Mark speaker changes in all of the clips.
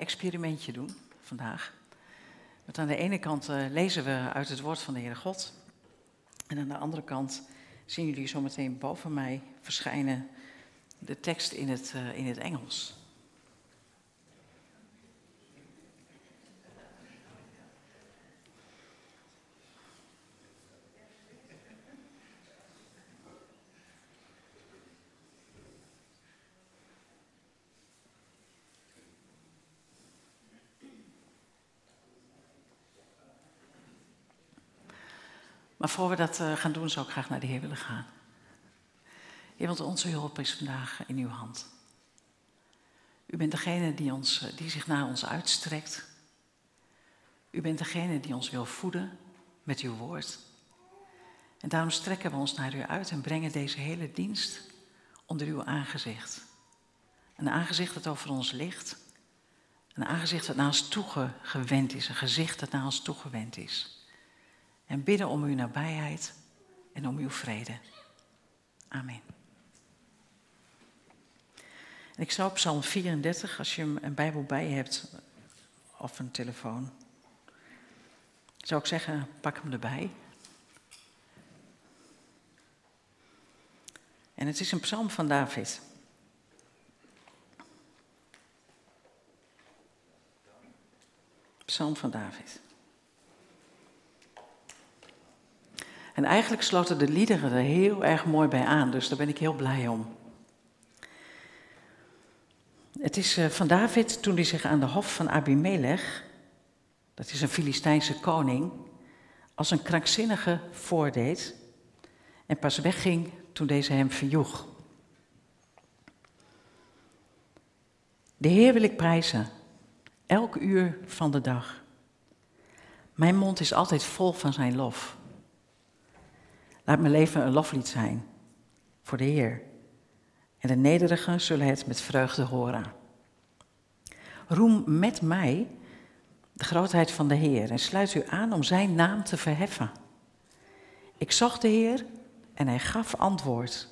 Speaker 1: experimentje doen vandaag. Want aan de ene kant uh, lezen we uit het woord van de Heere God. En aan de andere kant zien jullie zometeen boven mij verschijnen de tekst in het, uh, in het Engels. Maar voor we dat uh, gaan doen, zou ik graag naar de Heer willen gaan. Heer, want onze hulp is vandaag in uw hand. U bent degene die, ons, eh, die zich naar ons uitstrekt. U bent degene die ons wil voeden met uw woord. En daarom strekken we ons naar u uit en brengen deze hele dienst onder uw aangezicht. Een aangezicht dat over ons ligt. Een aangezicht dat naar ons toegewend is. Een gezicht dat naar ons toegewend is en bidden om uw nabijheid en om uw vrede. Amen. En ik zou Psalm 34, als je een Bijbel bij hebt of een telefoon, zou ik zeggen, pak hem erbij. En het is een psalm van David. Psalm van David. En eigenlijk sloten de liederen er heel erg mooi bij aan, dus daar ben ik heel blij om. Het is eh, van David toen hij zich aan de hof van Abimelech, dat is een Filistijnse koning, als een krankzinnige voordeed en pas wegging toen deze hem verjoeg. De Heer wil ik prijzen, elk uur van de dag. Mijn mond is altijd vol van zijn lof. Laat mijn leven een loflied zijn voor de Heer. En de nederigen zullen het met vreugde horen. Roem met mij de grootheid van de Heer en sluit u aan om zijn naam te verheffen. Ik zocht de Heer en hij gaf antwoord.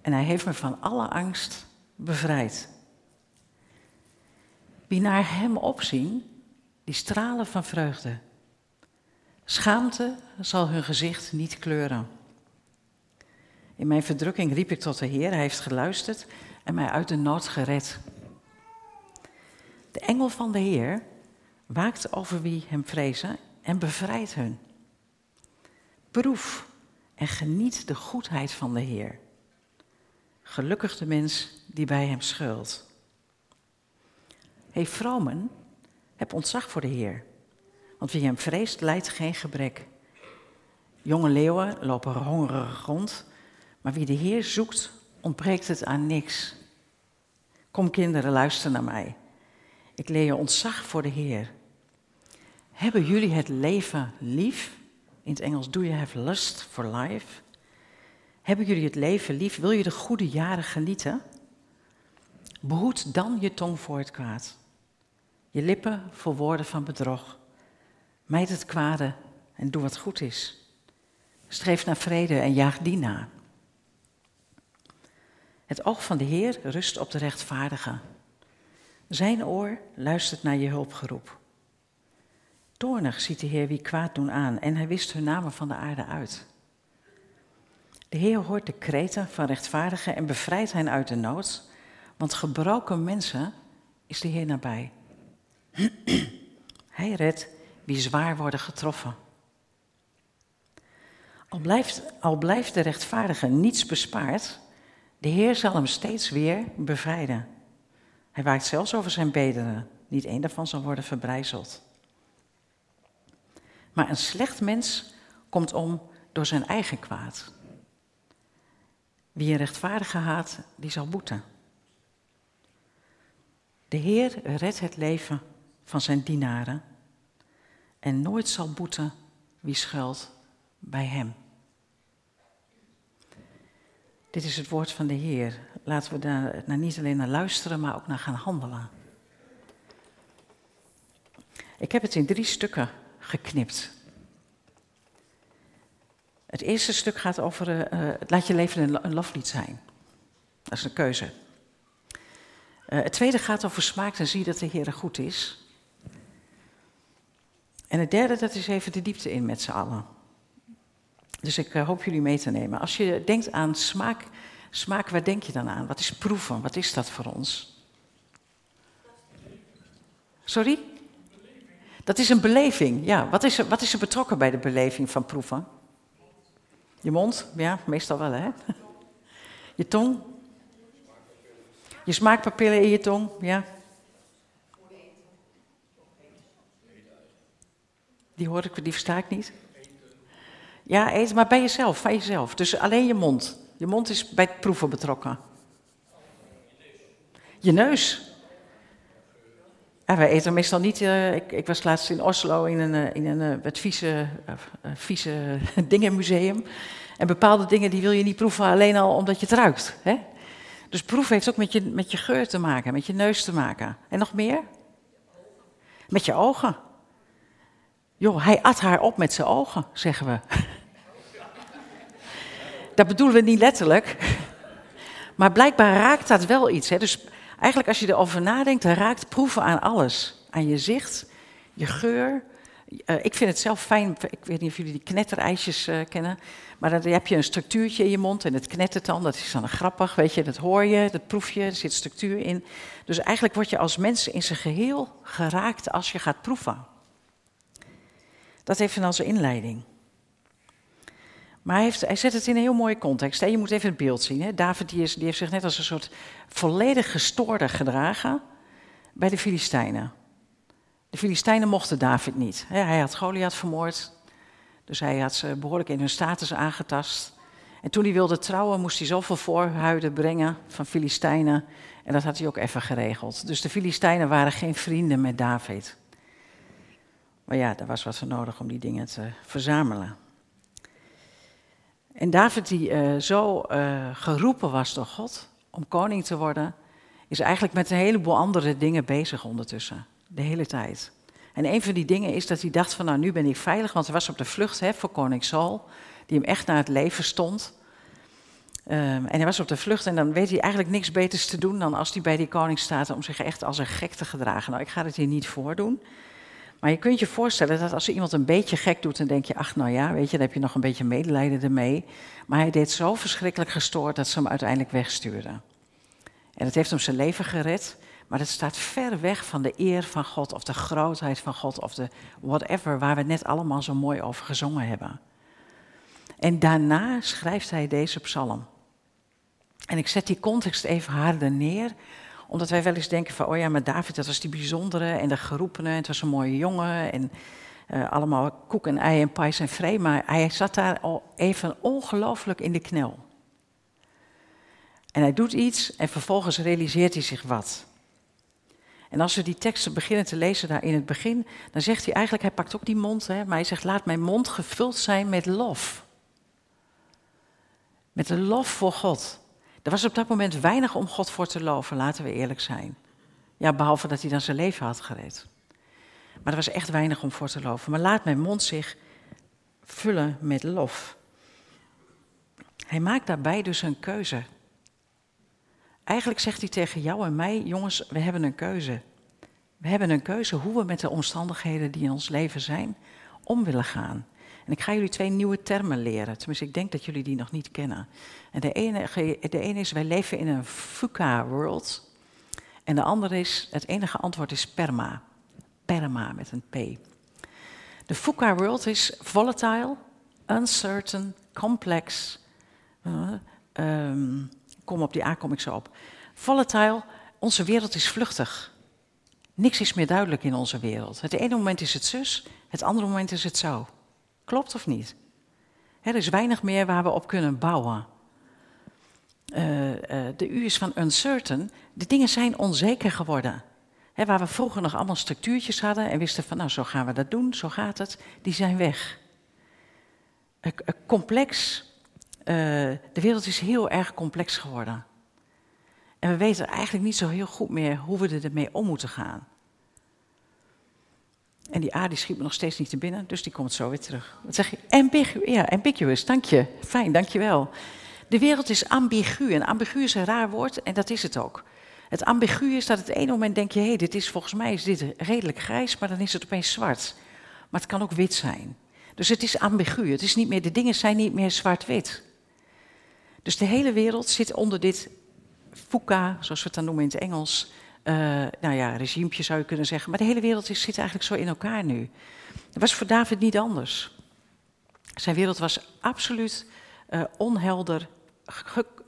Speaker 1: En hij heeft me van alle angst bevrijd. Wie naar hem opzien, die stralen van vreugde. Schaamte zal hun gezicht niet kleuren. In mijn verdrukking riep ik tot de Heer, hij heeft geluisterd en mij uit de nood gered. De engel van de Heer waakt over wie hem vrezen en bevrijdt hun. Proef en geniet de goedheid van de Heer. Gelukkig de mens die bij hem schuilt. Hé vromen, heb ontzag voor de Heer, want wie hem vreest lijdt geen gebrek. Jonge leeuwen lopen hongerig rond maar wie de Heer zoekt, ontbreekt het aan niks. Kom kinderen, luister naar mij. Ik leer je ontzag voor de Heer. Hebben jullie het leven lief? In het Engels, do you have lust for life? Hebben jullie het leven lief? Wil je de goede jaren genieten? Behoed dan je tong voor het kwaad. Je lippen voor woorden van bedrog. Mijd het kwade en doe wat goed is. Streef naar vrede en jaag die na. Het oog van de Heer rust op de rechtvaardige. Zijn oor luistert naar je hulpgeroep. Toornig ziet de Heer wie kwaad doen aan en hij wist hun namen van de aarde uit. De Heer hoort de kreten van rechtvaardigen en bevrijdt hen uit de nood, want gebroken mensen is de Heer nabij. Hij redt wie zwaar worden getroffen. Al blijft, al blijft de rechtvaardige niets bespaard, de Heer zal hem steeds weer bevrijden. Hij waakt zelfs over zijn bederen. Niet één daarvan zal worden verbrijzeld. Maar een slecht mens komt om door zijn eigen kwaad. Wie een rechtvaardige haat, die zal boeten. De Heer redt het leven van zijn dienaren en nooit zal boeten wie schuilt bij hem. Dit is het woord van de Heer. Laten we daar naar niet alleen naar luisteren, maar ook naar gaan handelen. Ik heb het in drie stukken geknipt. Het eerste stuk gaat over uh, laat je leven een, loflied zijn. Dat is een keuze. Uh, het tweede gaat over smaak en zie dat de Heer goed is. En het derde, dat is even de diepte in met z'n allen. Dus ik uh, hoop jullie mee te nemen. Als je denkt aan smaak, smaak, waar denk je dan aan? Wat is proeven? Wat is dat voor ons? Sorry? Dat is een beleving, ja. Wat is, wat is er betrokken bij de beleving van proeven? Je mond? Ja, meestal wel, hè? Je tong? Je smaakpapillen in je tong? Ja. Die hoor ik, die versta ik niet. Ja, eten, maar bij jezelf, van jezelf. Dus alleen je mond. Je mond is bij het proeven betrokken. Je neus. Ja, wij eten meestal niet. Uh, ik, ik, was laatst in Oslo in een, uh, in een uh, het vieze, vieze dingenmuseum. En bepaalde dingen die wil je niet proeven alleen al omdat je het ruikt. Hè? Dus proeven heeft ook met je, met je geur te maken, met je neus te maken. En nog meer? Met je ogen. Joh, hij at haar op met zijn ogen, zeggen we. dat bedoelen we niet letterlijk. Maar blijkbaar raakt dat wel iets. Hè? Dus eigenlijk als je erover nadenkt, dan raakt proeven aan alles. Aan je zicht, je geur. Uh, ik vind het zelf fijn, ik weet niet of jullie die knetterijsjes uh, kennen. Maar dan heb je een structuurtje in je mond en het knettert dan. Dat is dan grappig, weet je. Dat hoor je, dat proef je, er zit structuur in. Dus eigenlijk word je als mens in zijn geheel geraakt als je gaat proeven. Dat heeft dan als inleiding. Maar hij, heeft, hij, zet het in een heel mooie context. Hè? Je moet even het beeld zien. Hè? David die, is, die heeft zich net als een soort volledig gestoorde gedragen bij de Filistijnen. De Filistijnen mochten David niet. Hij had Goliath vermoord. Dus hij had ze behoorlijk in hun status aangetast. En toen hij wilde trouwen, moest hij zoveel voorhuiden brengen van Filistijnen. En dat had hij ook even geregeld. Dus de Filistijnen waren geen vrienden met David. Maar ja, er was wat voor nodig om die dingen te verzamelen. En David, die uh, zo uh, geroepen was door God om koning te worden, is eigenlijk met een heleboel andere dingen bezig ondertussen. De hele tijd. En een van die dingen is dat hij dacht van nou nu ben ik veilig, want hij was op de vlucht hè, voor koning Saul, die hem echt naar het leven stond. Um, en hij was op de vlucht en dan weet hij eigenlijk niks beters te doen dan als hij bij die koning staat om zich echt als een gek te gedragen. Nou, ik ga het hier niet voordoen. Maar je kunt je voorstellen dat als iemand een beetje gek doet, dan denk je, ach nou ja, weet je, dan heb je nog een beetje medelijden ermee. Maar hij deed zo verschrikkelijk gestoord dat ze hem uiteindelijk wegstuurden. En het heeft hem zijn leven gered, maar het staat ver weg van de eer van God of de grootheid van God of de whatever waar we net allemaal zo mooi over gezongen hebben. En daarna schrijft hij deze psalm. En ik zet die context even harder neer, omdat wij wel eens denken van, oh ja, maar David, dat was die bijzondere en de geroepene, en het was een mooie jongen en uh, allemaal koek en ei en pijs en vree, maar hij zat daar al even ongelooflijk in de knel. En hij doet iets en vervolgens realiseert hij zich wat. En als we die teksten beginnen te lezen daar in het begin, dan zegt hij eigenlijk, hij pakt ook die mond, hè, maar hij zegt, laat mijn mond gevuld zijn met lof. Met een lof voor God. Er was op dat moment weinig om God voor te loven, laten we eerlijk zijn. Ja, behalve dat hij dan zijn leven had gered. Maar er was echt weinig om voor te loven. Maar laat mijn mond zich vullen met lof. Hij maakt daarbij dus een keuze. Eigenlijk zegt hij tegen jou en mij, jongens, we hebben een keuze. We hebben een keuze hoe we met de omstandigheden die in ons leven zijn om willen gaan. En ik ga jullie twee nieuwe termen leren. Tenminste, ik denk dat jullie die nog niet kennen. En de ene, de ene is, wij leven in een VUCA-world. En de andere is, het enige antwoord is PERMA. PERMA met een P. De VUCA-world is volatile, uncertain, complex. Uh, um, kom op die A kom ik zo op. Volatile, onze wereld is vluchtig. Niks is meer duidelijk in onze wereld. Het ene moment is het zus, het andere moment is het zo. Klopt of niet? Er is weinig meer waar we op kunnen bouwen. Uh, uh, de U is van uncertain. De dingen zijn onzeker geworden. Waar we vroeger nog allemaal structuurtjes hadden en wisten van nou zo gaan we dat doen, zo gaat het, die zijn weg. Complex. de wereld is heel erg complex geworden. En we weten eigenlijk niet zo heel goed meer hoe we ermee om moeten gaan. En die A die schiet me nog steeds niet te binnen, dus die komt zo weer terug. Wat zeg je? Ambigu ja, ambiguous, dank je. Fijn, dank je wel. De wereld is ambigu. En ambigu is een raar woord en dat is het ook. Het ambigu is dat het ene moment denk je, hé, dit is volgens mij is dit redelijk grijs, maar dan is het opeens zwart. Maar het kan ook wit zijn. Dus het is ambigu. Het is niet meer, de dingen zijn niet meer zwart-wit. Dus de hele wereld zit onder dit FUCA, zoals we het dan noemen in het Engels. Uh, nou ja, regimepje zou je kunnen zeggen. Maar de hele wereld zit eigenlijk zo in elkaar nu. Dat was voor David niet anders. Zijn wereld was absoluut uh, onhelder,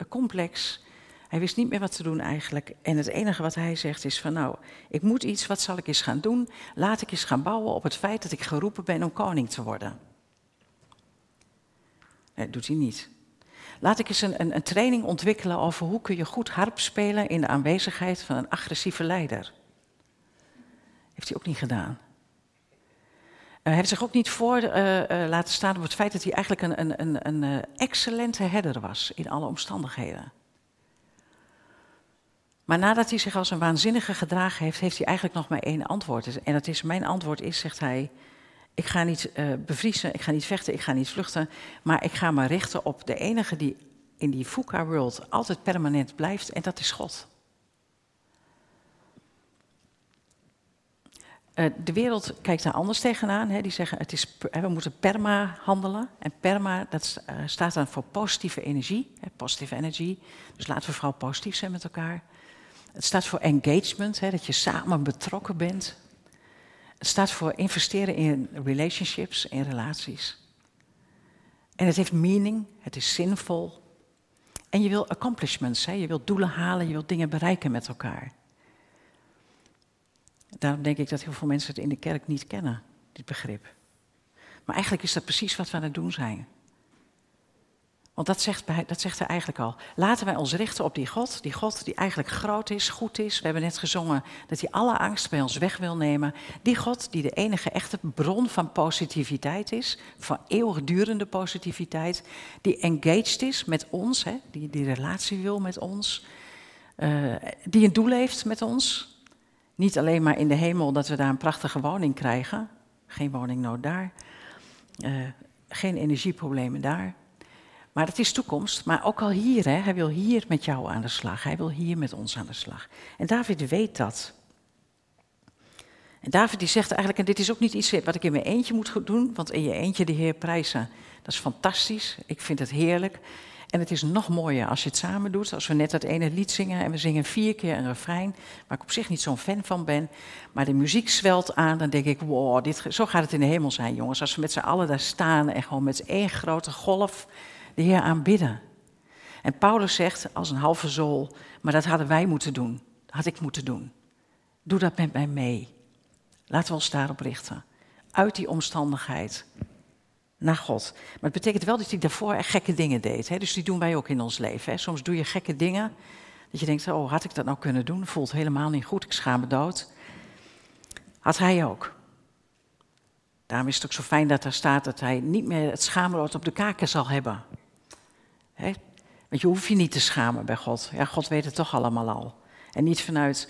Speaker 1: complex. Hij wist niet meer wat te doen eigenlijk. En het enige wat hij zegt is van nou, ik moet iets, wat zal ik eens gaan doen? Laat ik eens gaan bouwen op het feit dat ik geroepen ben om koning te worden. Nee, dat doet hij niet. Laat ik eens een, een, een training ontwikkelen over hoe kun je goed harp spelen in de aanwezigheid van een agressieve leider. Heeft hij ook niet gedaan. hij heeft zich ook niet voor uh, uh, laten staan op het feit dat hij eigenlijk een, een, een, een excellente herder was in alle omstandigheden. Maar nadat hij zich als een waanzinnige gedragen heeft, heeft hij eigenlijk nog maar één antwoord. En dat is, mijn antwoord is, zegt hij, ik ga niet uh, bevriezen, ik ga niet vechten, ik ga niet vluchten, maar ik ga me richten op de enige die in die FUCA-world altijd permanent blijft, en dat is God. Uh, de wereld kijkt daar anders tegenaan. Hè. Die zeggen, het is, we moeten perma handelen. En perma, dat uh, staat dan voor positieve energie, hè, positive energy. Dus laten we vooral positief zijn met elkaar. Het staat voor engagement, hè, dat je samen betrokken bent. Het staat voor investeren in relationships, in relaties. En het heeft meaning, het is zinvol. En je wil accomplishments, hè, je wilt doelen halen, je wilt dingen bereiken met elkaar. Daarom denk ik dat heel veel mensen het in de kerk niet kennen, dit begrip. Maar eigenlijk is dat precies wat we aan het doen zijn. Want dat zegt, dat zegt hij eigenlijk al. Laten wij ons richten op die God, die God die eigenlijk groot is, goed is. We hebben net gezongen dat hij alle angst bij ons weg wil nemen. Die God die de enige echte bron van positiviteit is, van eeuwigdurende positiviteit. Die engaged is met ons, hè, die die relatie wil met ons. Uh, die een doel heeft met ons. Niet alleen maar in de hemel dat we daar een prachtige woning krijgen. Geen woningnood daar. Uh, geen energieproblemen daar. Maar het is toekomst. Maar ook al hier, hè, hij wil hier met jou aan de slag. Hij wil hier met ons aan de slag. En David weet dat. En David die zegt eigenlijk, en dit is ook niet iets wat ik in mijn eentje moet doen, want in je eentje de Heer prijzen, dat is fantastisch. Ik vind het heerlijk. En het is nog mooier als je het samen doet. Als we net dat ene lied zingen en we zingen vier keer een refrein, waar ik op zich niet zo'n fan van ben. Maar de muziek zwelt aan, dan denk ik, wow, dit, zo gaat het in de hemel zijn, jongens. Als we met z'n allen daar staan en gewoon met één grote golf de Heer aanbidden. En Paulus zegt als een halve zool, maar dat hadden wij moeten doen. Dat had ik moeten doen. Doe dat met mij mee. Laten we ons daarop richten. Uit die omstandigheid naar God. Maar het betekent wel dat hij daarvoor echt gekke dingen deed. Hè? Dus die doen wij ook in ons leven. Hè? Soms doe je gekke dingen. Dat je denkt, oh, had ik dat nou kunnen doen? Voelt helemaal niet goed, ik schaam me dood. Had hij ook. Daarom is het ook zo fijn dat er staat dat hij niet meer het schaamrood op de kaken zal hebben. Want je hoeft je niet te schamen bij God. Ja, God weet het toch allemaal al. En niet vanuit,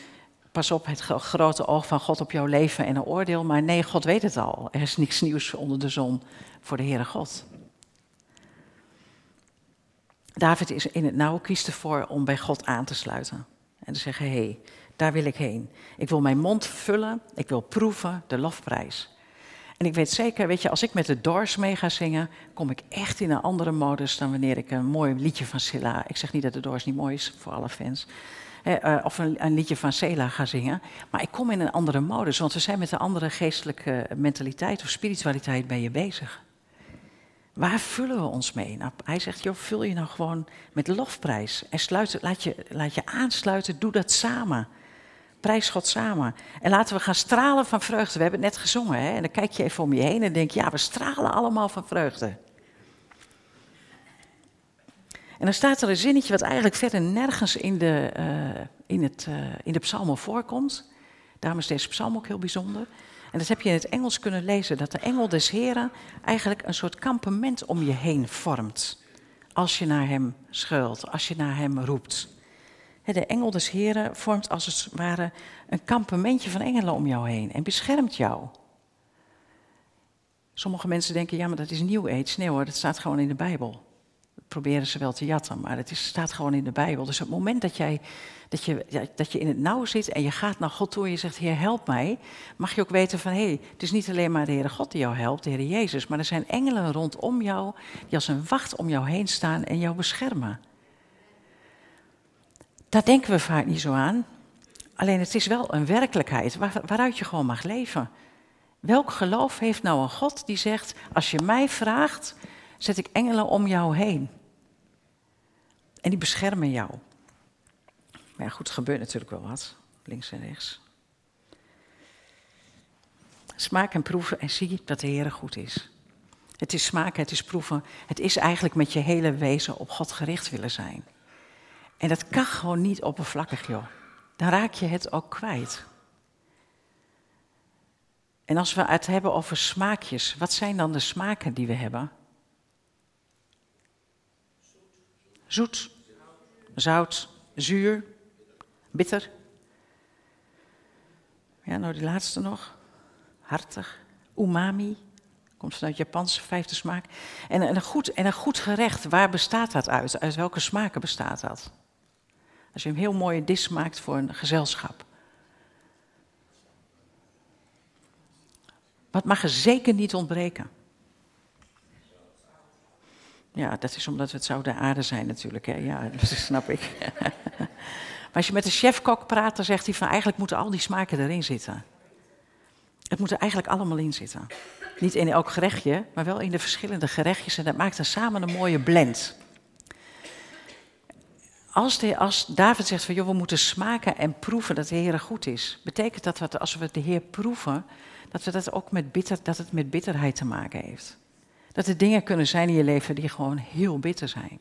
Speaker 1: pas op, het grote oog van God op jouw leven en een oordeel. Maar nee, God weet het al. Er is niks nieuws onder de zon voor de Heere God. David is in het nauw, kiest ervoor om bij God aan te sluiten. En te zeggen, hé, hey, daar wil ik heen. Ik wil mijn mond vullen, ik wil proeven de lofprijs. En ik weet zeker, weet je, als ik met de Doors mee ga zingen, kom ik echt in een andere modus dan wanneer ik een mooi liedje van Silla. Ik zeg niet dat de Doors niet mooi is voor alle fans. Eh, of een, liedje van Sela ga zingen. Maar ik kom in een andere modus, want we zijn met een andere geestelijke mentaliteit of spiritualiteit ben je bezig. Waar vullen we ons mee? Nou, hij zegt, joh, vul je nou gewoon met lofprijs. En sluit, laat, je, laat je aansluiten, doe dat samen. Prijs God samen. En laten we gaan stralen van vreugde. We hebben het net gezongen. Hè? En dan kijk je even om je heen en denk je, ja, we stralen allemaal van vreugde. En dan staat er een zinnetje wat eigenlijk verder nergens in de, uh, in het, uh, in de psalmen voorkomt. Daarom is deze psalm ook heel bijzonder. En dat heb je in het Engels kunnen lezen, dat de engel des Heren eigenlijk een soort kampement om je heen vormt. Als je naar hem schuilt, als je naar hem roept. De engel des Heren vormt als het ware een kampementje van engelen om jou heen en beschermt jou. Sommige mensen denken, ja, maar dat is nieuw age. Nee hoor, dat staat gewoon in de Bijbel. proberen ze wel te jatten, maar het staat gewoon in de Bijbel. Dus op het moment dat, jij, dat, je, dat je in het nauw zit en je gaat naar God toe en je zegt, Heer, help mij, mag je ook weten van, hé, hey, het is niet alleen maar de Heere God die jou helpt, de Heer Jezus, maar er zijn engelen rondom jou die als een wacht om jou heen staan en jou beschermen. Daar denken we vaak niet zo aan. Alleen het is wel een werkelijkheid waaruit je gewoon mag leven. Welk geloof heeft nou een God die zegt: Als je mij vraagt, zet ik engelen om jou heen. En die beschermen jou. Maar ja, goed, er gebeurt natuurlijk wel wat, links en rechts. Smaak en proeven en zie dat de Heer goed is. Het is smaken, het is proeven. Het is eigenlijk met je hele wezen op God gericht willen zijn. En dat kan gewoon niet oppervlakkig, joh. Dan raak je het ook kwijt. En als we het hebben over smaakjes, wat zijn dan de smaken die we hebben? Zoet, zout, zuur, bitter. Ja, nou die laatste nog. Hartig, umami. Komt vanuit Japanse vijfde smaak. En, een goed, en een goed gerecht, waar bestaat dat uit? Uit welke smaken bestaat dat? Als je een heel mooie dis maakt voor een gezelschap. Wat mag er zeker niet ontbreken? Ja, dat is omdat we het zouden aarde zijn natuurlijk. Hè? Ja, dat snap ik. maar als je met de chefkok praat, dan zegt hij van eigenlijk moeten al die smaken erin zitten. Het moet er eigenlijk allemaal in zitten. Niet in elk gerechtje, maar wel in de verschillende gerechtjes. En dat maakt dan samen een mooie blend. Als, de, David zegt van we moeten smaken en proeven dat de Heer goed is, betekent dat we, als we de Heer proeven, dat, we dat, ook met bitter, dat het met bitterheid te maken heeft. Dat er dingen kunnen zijn in je leven die gewoon heel bitter zijn.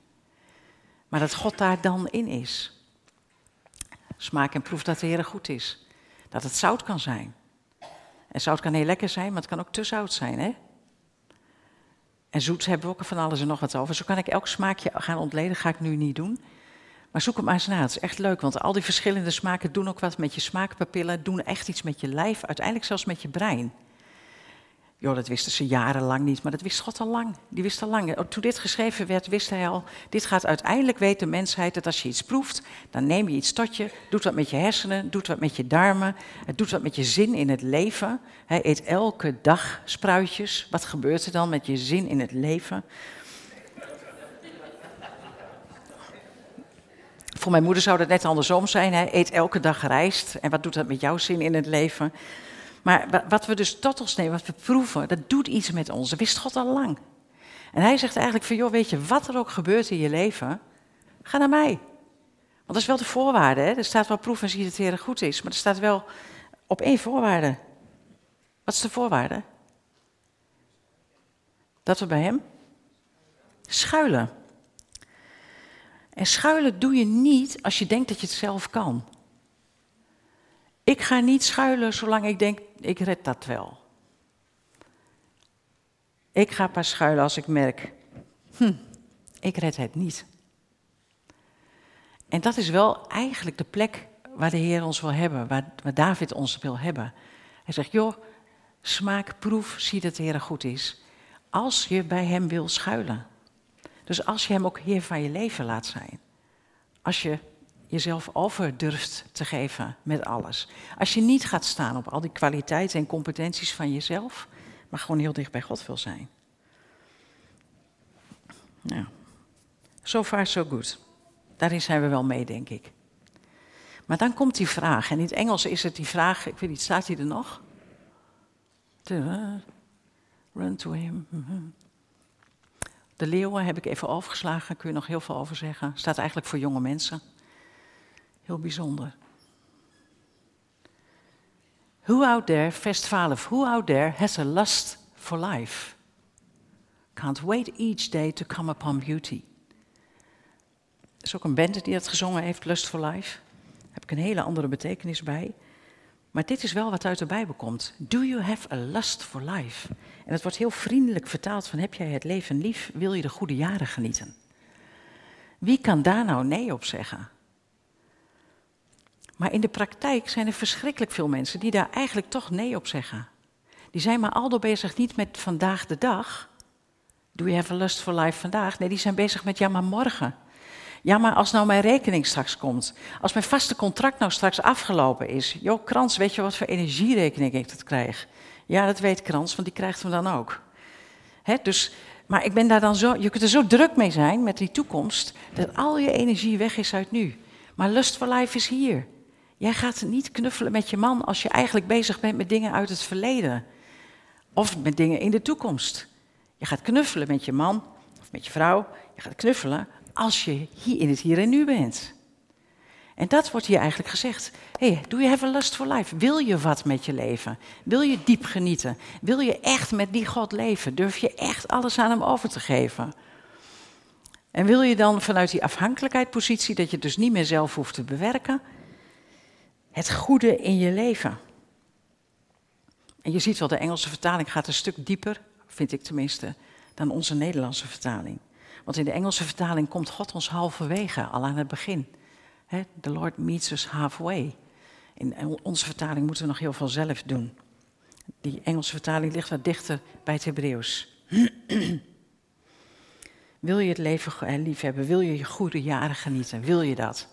Speaker 1: Maar dat God daar dan in is. Smaak en proef dat de Heer goed is. Dat het zout kan zijn. En zout kan heel lekker zijn, maar het kan ook te zout zijn, hè? En zoet hebben we ook van alles en nog wat over. Zo kan ik elk smaakje gaan ontleden, ga ik nu niet doen. Maar zoek het maar eens na, het is echt leuk, want al die verschillende smaken doen ook wat met je smaakpapillen, doen echt iets met je lijf, uiteindelijk zelfs met je brein. Joh, dat wisten ze jarenlang niet, maar dat wist God al lang. Die wist al lang. Toen dit geschreven werd, wist hij al, dit gaat uiteindelijk weten de mensheid dat als je iets proeft, dan neem je iets tot je, doet wat met je hersenen, doet wat met je darmen, het doet wat met je zin in het leven. Hij eet elke dag spruitjes. Wat gebeurt er dan met je zin in het leven? Voor mijn moeder zou dat net andersom zijn. Hij eet elke dag rijst. En wat doet dat met jouw zin in het leven? Maar wat we dus tot ons nemen, wat we proeven, dat doet iets met ons. Dat wist God al lang. En hij zegt eigenlijk van, joh, weet je, wat er ook gebeurt in je leven, ga naar mij. Want dat is wel de voorwaarde. Hè? Er staat wel proef en zie dat het Heer goed is. Maar er staat wel op één voorwaarde. Wat is de voorwaarde? Dat we bij hem schuilen. En schuilen doe je niet als je denkt dat je het zelf kan. Ik ga niet schuilen zolang ik denk, ik red dat wel. Ik ga pas schuilen als ik merk, hm, ik red het niet. En dat is wel eigenlijk de plek waar de Heer ons wil hebben, waar, waar David ons wil hebben. Hij zegt, joh, smaak, proef, zie dat de Heer goed is. Als je bij Hem wil schuilen. Dus als je Hem ook Heer van je leven laat zijn. Als je jezelf over durft te geven met alles. Als je niet gaat staan op al die kwaliteiten en competenties van jezelf, maar gewoon heel dicht bij God wil zijn. Nou, so far so good. Daarin zijn we wel mee, denk ik. Maar dan komt die vraag, en in het Engels is het die vraag, ik weet niet, staat die er nog? Run to him. De leeuwen heb ik even overgeslagen, kun je nog heel veel over zeggen. Staat eigenlijk voor jonge mensen. Heel bijzonder. Who out there, vers 12, who out there has a lust for life? Can't wait each day to come upon beauty. Er is ook een band die dat gezongen heeft, Lust for Life. Daar heb ik een hele andere betekenis bij. Maar dit is wel wat uit de Bijbel komt. Do you have a lust for life? En het wordt heel vriendelijk vertaald van heb jij het leven lief, wil je de goede jaren genieten? Wie kan daar nou nee op zeggen? Maar in de praktijk zijn er verschrikkelijk veel mensen die daar eigenlijk toch nee op zeggen. Die zijn maar aldo bezig niet met vandaag de dag. Do you have a lust for life vandaag? Nee, die zijn bezig met ja, maar morgen. Ja, maar als nou mijn rekening straks komt. Als mijn vaste contract nou straks afgelopen is. Joh, Krans, weet je wat voor energierekening ik dat krijg? Ja, dat weet Krans, want die krijgt hem dan ook. Hè, dus, maar ik ben daar dan zo, je kunt er zo druk mee zijn met die toekomst, dat al je energie weg is uit nu. Maar lust for life is hier. Jij gaat niet knuffelen met je man als je eigenlijk bezig bent met dingen uit het verleden. Of met dingen in de toekomst. Je gaat knuffelen met je man of met je vrouw. Je gaat knuffelen als je hier in het hier en nu bent. En dat wordt hier eigenlijk gezegd. Hey, do you have a lust for life? Wil je wat met je leven? Wil je diep genieten? Wil je echt met die God leven? Durf je echt alles aan hem over te geven? En wil je dan vanuit die afhankelijkheidspositie, dat je dus niet meer zelf hoeft te bewerken, het goede in je leven? En je ziet wel, de Engelse vertaling gaat een stuk dieper, vind ik tenminste, dan onze Nederlandse vertaling. Want in de Engelse vertaling komt God ons halverwege, al aan het begin. The Lord meets us halfway. In onze vertaling moeten we nog heel veel zelf doen. Die Engelse vertaling ligt wat dichter bij het Hebreeuws. wil je het leven lief hebben? Wil je je goede jaren genieten? Wil je dat?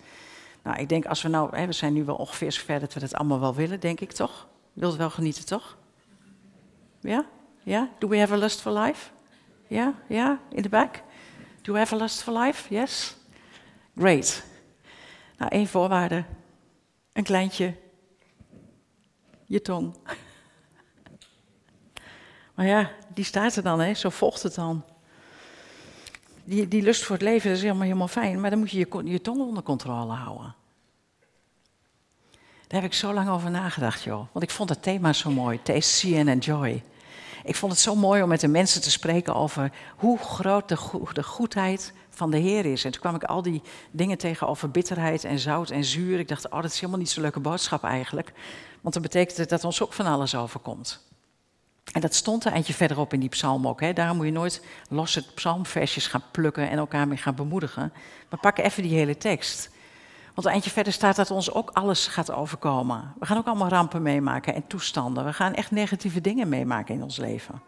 Speaker 1: Nou, ik denk als we nou, we zijn nu wel ongeveer zover dat we dat allemaal wel willen, denk ik toch? Wilt het wel genieten, toch? Ja? Ja? Do we have a lust for life? Ja? Ja? In the back? Do we have a lust for life? Yes? Great. Nou, één voorwaarde. Een kleintje. Je tong. Maar ja, die staat er dan, hè? zo volgt het dan. Die, die lust voor het leven is helemaal, helemaal fijn, maar dan moet je, je je tong onder controle houden. Daar heb ik zo lang over nagedacht, joh. Want ik vond het thema zo mooi, taste, see and enjoy. Ik vond het zo mooi om met de mensen te spreken over hoe groot de, goedheid van de Heer is. En toen kwam ik al die dingen tegen over bitterheid en zout en zuur. Ik dacht, oh, dat is helemaal niet zo'n leuke boodschap eigenlijk. Want dat betekent dat ons ook van alles overkomt. En dat stond een eindje verderop in die psalm ook. Hè. Daarom moet je nooit losse psalmversjes gaan plukken en elkaar mee gaan bemoedigen. Maar pak even die hele tekst. Want een eindje verder staat dat ons ook alles gaat overkomen. We gaan ook allemaal rampen meemaken en toestanden. We gaan echt negatieve dingen meemaken in ons leven.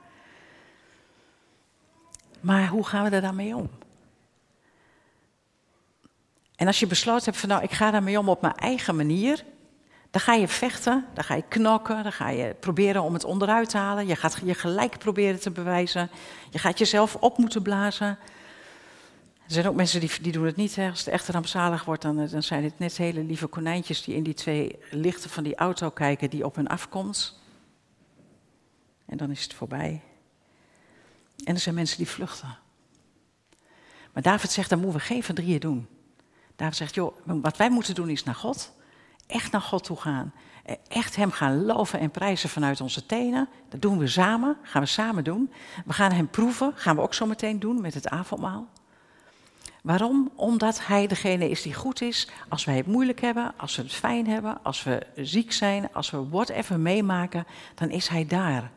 Speaker 1: Maar hoe gaan we er dan mee om? En als je besloten hebt van nou, ik ga daarmee om op mijn eigen manier, dan ga je vechten, dan ga je knokken, dan ga je proberen om het onderuit te halen. Je gaat je gelijk proberen te bewijzen. Je gaat jezelf op moeten blazen. Er zijn ook mensen die, die doen het niet. Als het echt rampzalig wordt, dan, dan zijn het net hele lieve konijntjes die in die twee lichten van die auto kijken die op hun afkomt. En dan is het voorbij. En er zijn mensen die vluchten. Maar David zegt, dan moeten we geen van drieën doen. David zegt, joh, wat wij moeten doen is naar God. Echt naar God toe gaan. Echt Hem gaan loven en prijzen vanuit onze tenen. Dat doen we samen, gaan we samen doen. We gaan Hem proeven, gaan we ook zo meteen doen met het avondmaal. Waarom? Omdat Hij degene is die goed is als wij het moeilijk hebben, als we het fijn hebben, als we ziek zijn, als we whatever meemaken, dan is Hij daar.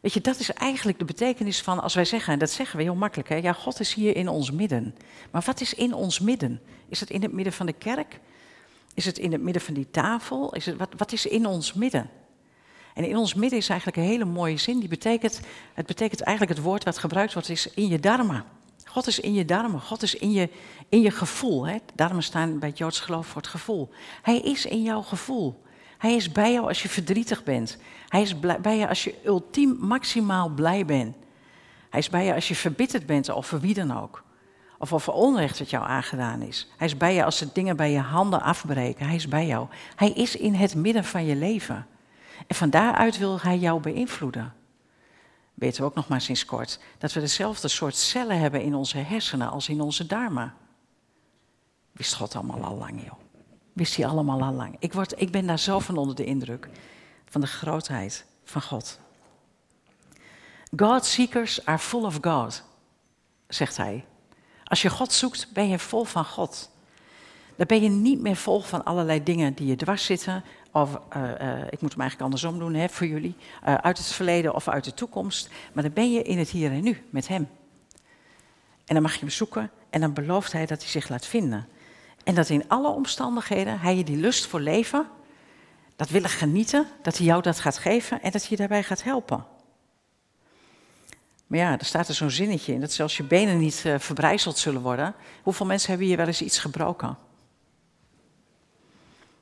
Speaker 1: Weet je, dat is eigenlijk de betekenis van als wij zeggen, en dat zeggen we heel makkelijk, hè, ja, God is hier in ons midden. Maar wat is in ons midden? Is het in het midden van de kerk? Is het in het midden van die tafel? Is het, wat, wat is in ons midden? En in ons midden is eigenlijk een hele mooie zin. Die betekent, het betekent eigenlijk het woord wat gebruikt wordt, is in je darmen. God is in je darmen. God is in je, in je gevoel. Hè? Darmen staan bij het Joods geloof voor het gevoel. Hij is in jouw gevoel. Hij is bij jou als je verdrietig bent. Hij is bij je als je ultiem maximaal blij bent. Hij is bij je als je verbitterd bent of voor wie dan ook. Of of er onrecht wat jou aangedaan is. Hij is bij je als de dingen bij je handen afbreken. Hij is bij jou. Hij is in het midden van je leven. En van daaruit wil hij jou beïnvloeden. Weten we ook nog maar sinds kort dat we dezelfde soort cellen hebben in onze hersenen als in onze darmen. Wist God allemaal al lang, joh. Wist hij allemaal al lang. Ik, word, ik ben daar zo van onder de indruk van de grootheid van God. God seekers are full of God, zegt hij. Als je God zoekt, ben je vol van God. Dan ben je niet meer vol van allerlei dingen die je dwars zitten. Of, uh, uh, ik moet hem eigenlijk andersom doen hè, voor jullie. Uh, uit het verleden of uit de toekomst. Maar dan ben je in het hier en nu met hem. En dan mag je hem zoeken en dan belooft hij dat hij zich laat vinden. En dat in alle omstandigheden hij je die lust voor leven, dat willen genieten, dat hij jou dat gaat geven en dat hij je daarbij gaat helpen. Maar ja, er staat er zo'n zinnetje in dat zelfs je benen niet verbrijzeld zullen worden. Hoeveel mensen hebben hier wel eens iets gebroken?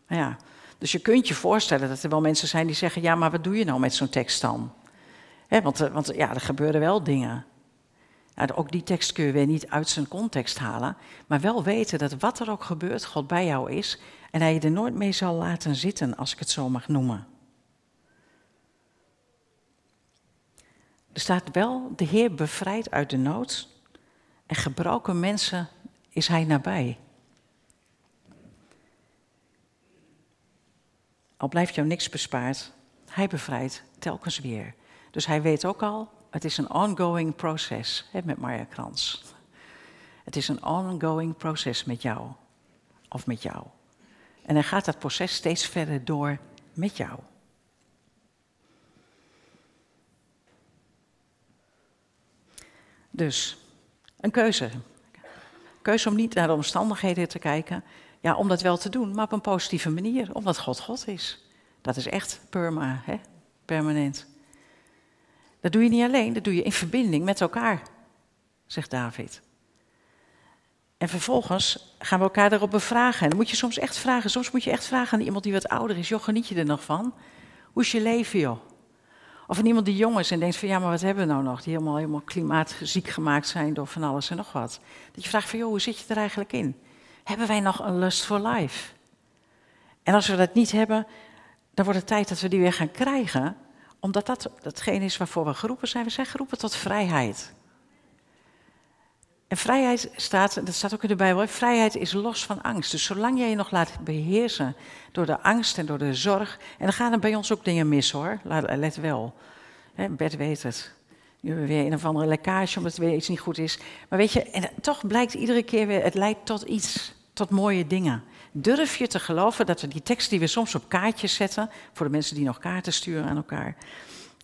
Speaker 1: Nou ja, dus je kunt je voorstellen dat er wel mensen zijn die zeggen: Ja, maar wat doe je nou met zo'n tekst dan? want, eh, want ja, er gebeuren wel dingen. Nou, ook die tekst kun je weer niet uit zijn context halen, maar wel weten dat wat er ook gebeurt, God bij jou is en hij je er nooit mee zal laten zitten, als ik het zo mag noemen. Er staat wel, de Heer bevrijdt uit de nood en gebroken mensen is Hij nabij. Al blijft jou niks bespaard, Hij bevrijdt telkens weer. Dus Hij weet ook al, het is een ongoing proces met Marja Krans. Het is een ongoing proces met jou of met jou. En hij gaat dat proces steeds verder door met jou. Dus, een keuze. Keuze om niet naar de omstandigheden te kijken. Ja, om dat wel te doen, maar op een positieve manier. Omdat God God is. Dat is echt perma, hè? permanent. Dat doe je niet alleen, dat doe je in verbinding met elkaar, zegt David. En vervolgens gaan we elkaar erop bevragen. En dan moet je soms echt vragen. Soms moet je echt vragen aan iemand die wat ouder is. Joh, geniet je er nog van? Hoe is je leven, joh? Of aan iemand die jong is en denkt van ja, maar wat hebben we nou nog? Die helemaal, helemaal klimaatziek gemaakt zijn door van alles en nog wat. Dat je vraagt van joh, hoe zit je er eigenlijk in? Hebben wij nog een lust for life? En als we dat niet hebben, dan wordt het tijd dat we die weer gaan krijgen. Omdat dat datgene is waarvoor we geroepen zijn. We zijn geroepen tot vrijheid. En vrijheid staat, dat staat ook in de Bijbel, vrijheid is los van angst. Dus zolang jij je nog laat beheersen door de angst en door de zorg. En dan gaan er bij ons ook dingen mis hoor, let wel. Bert weet het. Nu hebben we weer een of andere lekkage omdat het weer iets niet goed is. Maar weet je, en toch blijkt iedere keer weer, het leidt tot iets, tot mooie dingen. Durf je te geloven dat we die tekst die we soms op kaartjes zetten, voor de mensen die nog kaarten sturen aan elkaar,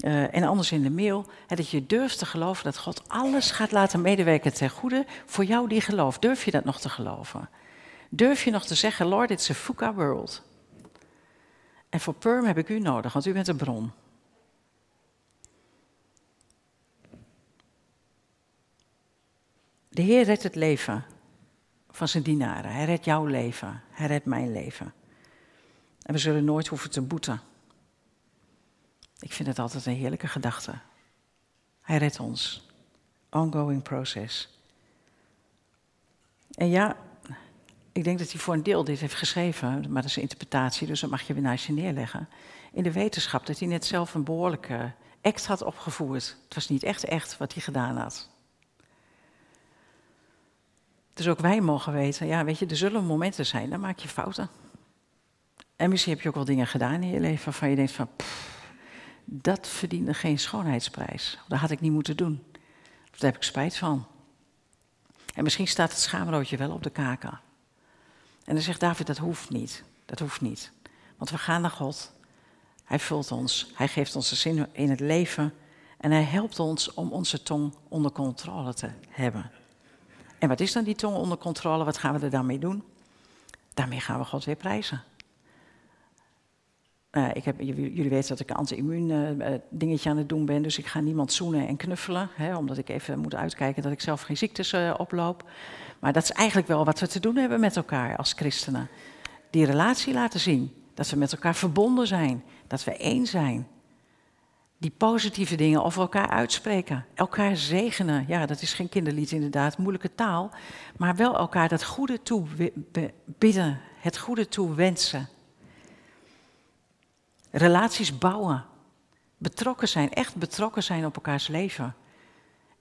Speaker 1: uh, en anders in de mail, hè, dat je durft te geloven dat God alles gaat laten medewerken ten goede voor jou die gelooft. Durf je dat nog te geloven? Durf je nog te zeggen, Lord, it's a fuka world. En voor Perm heb ik u nodig, want u bent de bron. De Heer redt het leven van zijn dienaren. Hij redt jouw leven. Hij redt mijn leven. En we zullen nooit hoeven te boeten. Ik vind het altijd een heerlijke gedachte. Hij redt ons. Ongoing process. En ja, ik denk dat hij voor een deel dit heeft geschreven, maar dat is een interpretatie, dus dat mag je weer naast je neerleggen. In de wetenschap dat hij net zelf een behoorlijke act had opgevoerd. Het was niet echt echt wat hij gedaan had. Dus ook wij mogen weten, ja, weet je, er zullen momenten zijn, dan maak je fouten. En misschien heb je ook wel dingen gedaan in je leven waarvan je denkt van, dat verdiende geen schoonheidsprijs. Dat had ik niet moeten doen. Daar heb ik spijt van. En misschien staat het schaamroodje wel op de kaken. En dan zegt David, dat hoeft niet. Dat hoeft niet. Want we gaan naar God. Hij vult ons. Hij geeft ons de zin in het leven. En hij helpt ons om onze tong onder controle te hebben. En wat is dan die tong onder controle? Wat gaan we er daarmee doen? Daarmee gaan we God weer prijzen. Uh, ik heb, jullie weten dat ik een anti-immuun uh, dingetje aan het doen ben, dus ik ga niemand zoenen en knuffelen, hè, omdat ik even moet uitkijken dat ik zelf geen ziektes uh, oploop. Maar dat is eigenlijk wel wat we te doen hebben met elkaar als christenen. Die relatie laten zien, dat we met elkaar verbonden zijn, dat we één zijn. Die positieve dingen over elkaar uitspreken, elkaar zegenen. Ja, dat is geen kinderlied inderdaad, moeilijke taal, maar wel elkaar dat goede toe bidden, het goede toe wensen. Relaties bouwen. Betrokken zijn, echt betrokken zijn op elkaars leven.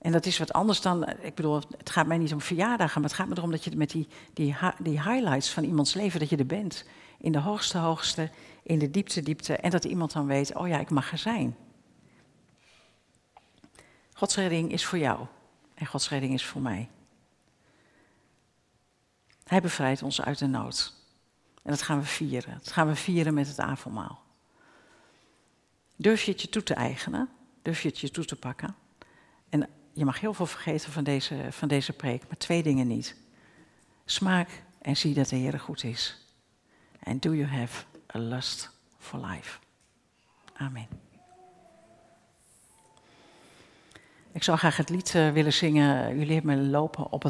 Speaker 1: En dat is wat anders dan, ik bedoel, het gaat mij niet om verjaardagen, maar het gaat me erom dat je met die, die, die highlights van iemands leven, dat je er bent. In de hoogste, hoogste, in de diepte, diepte. En dat iemand dan weet, oh ja, ik mag er zijn. Gods redding is voor jou en Gods redding is voor mij. Hij bevrijdt ons uit de nood. En dat gaan we vieren. Dat gaan we vieren met het avondmaal. Durf je het je toe te eigenen? Durf je het je toe te pakken? En je mag heel veel vergeten van deze, van deze preek, maar twee dingen niet. Smaak en zie dat de Heer goed is. And do you have a lust for life? Amen. Ik zou graag het lied eh, willen zingen. Jullie hebben me lopen op het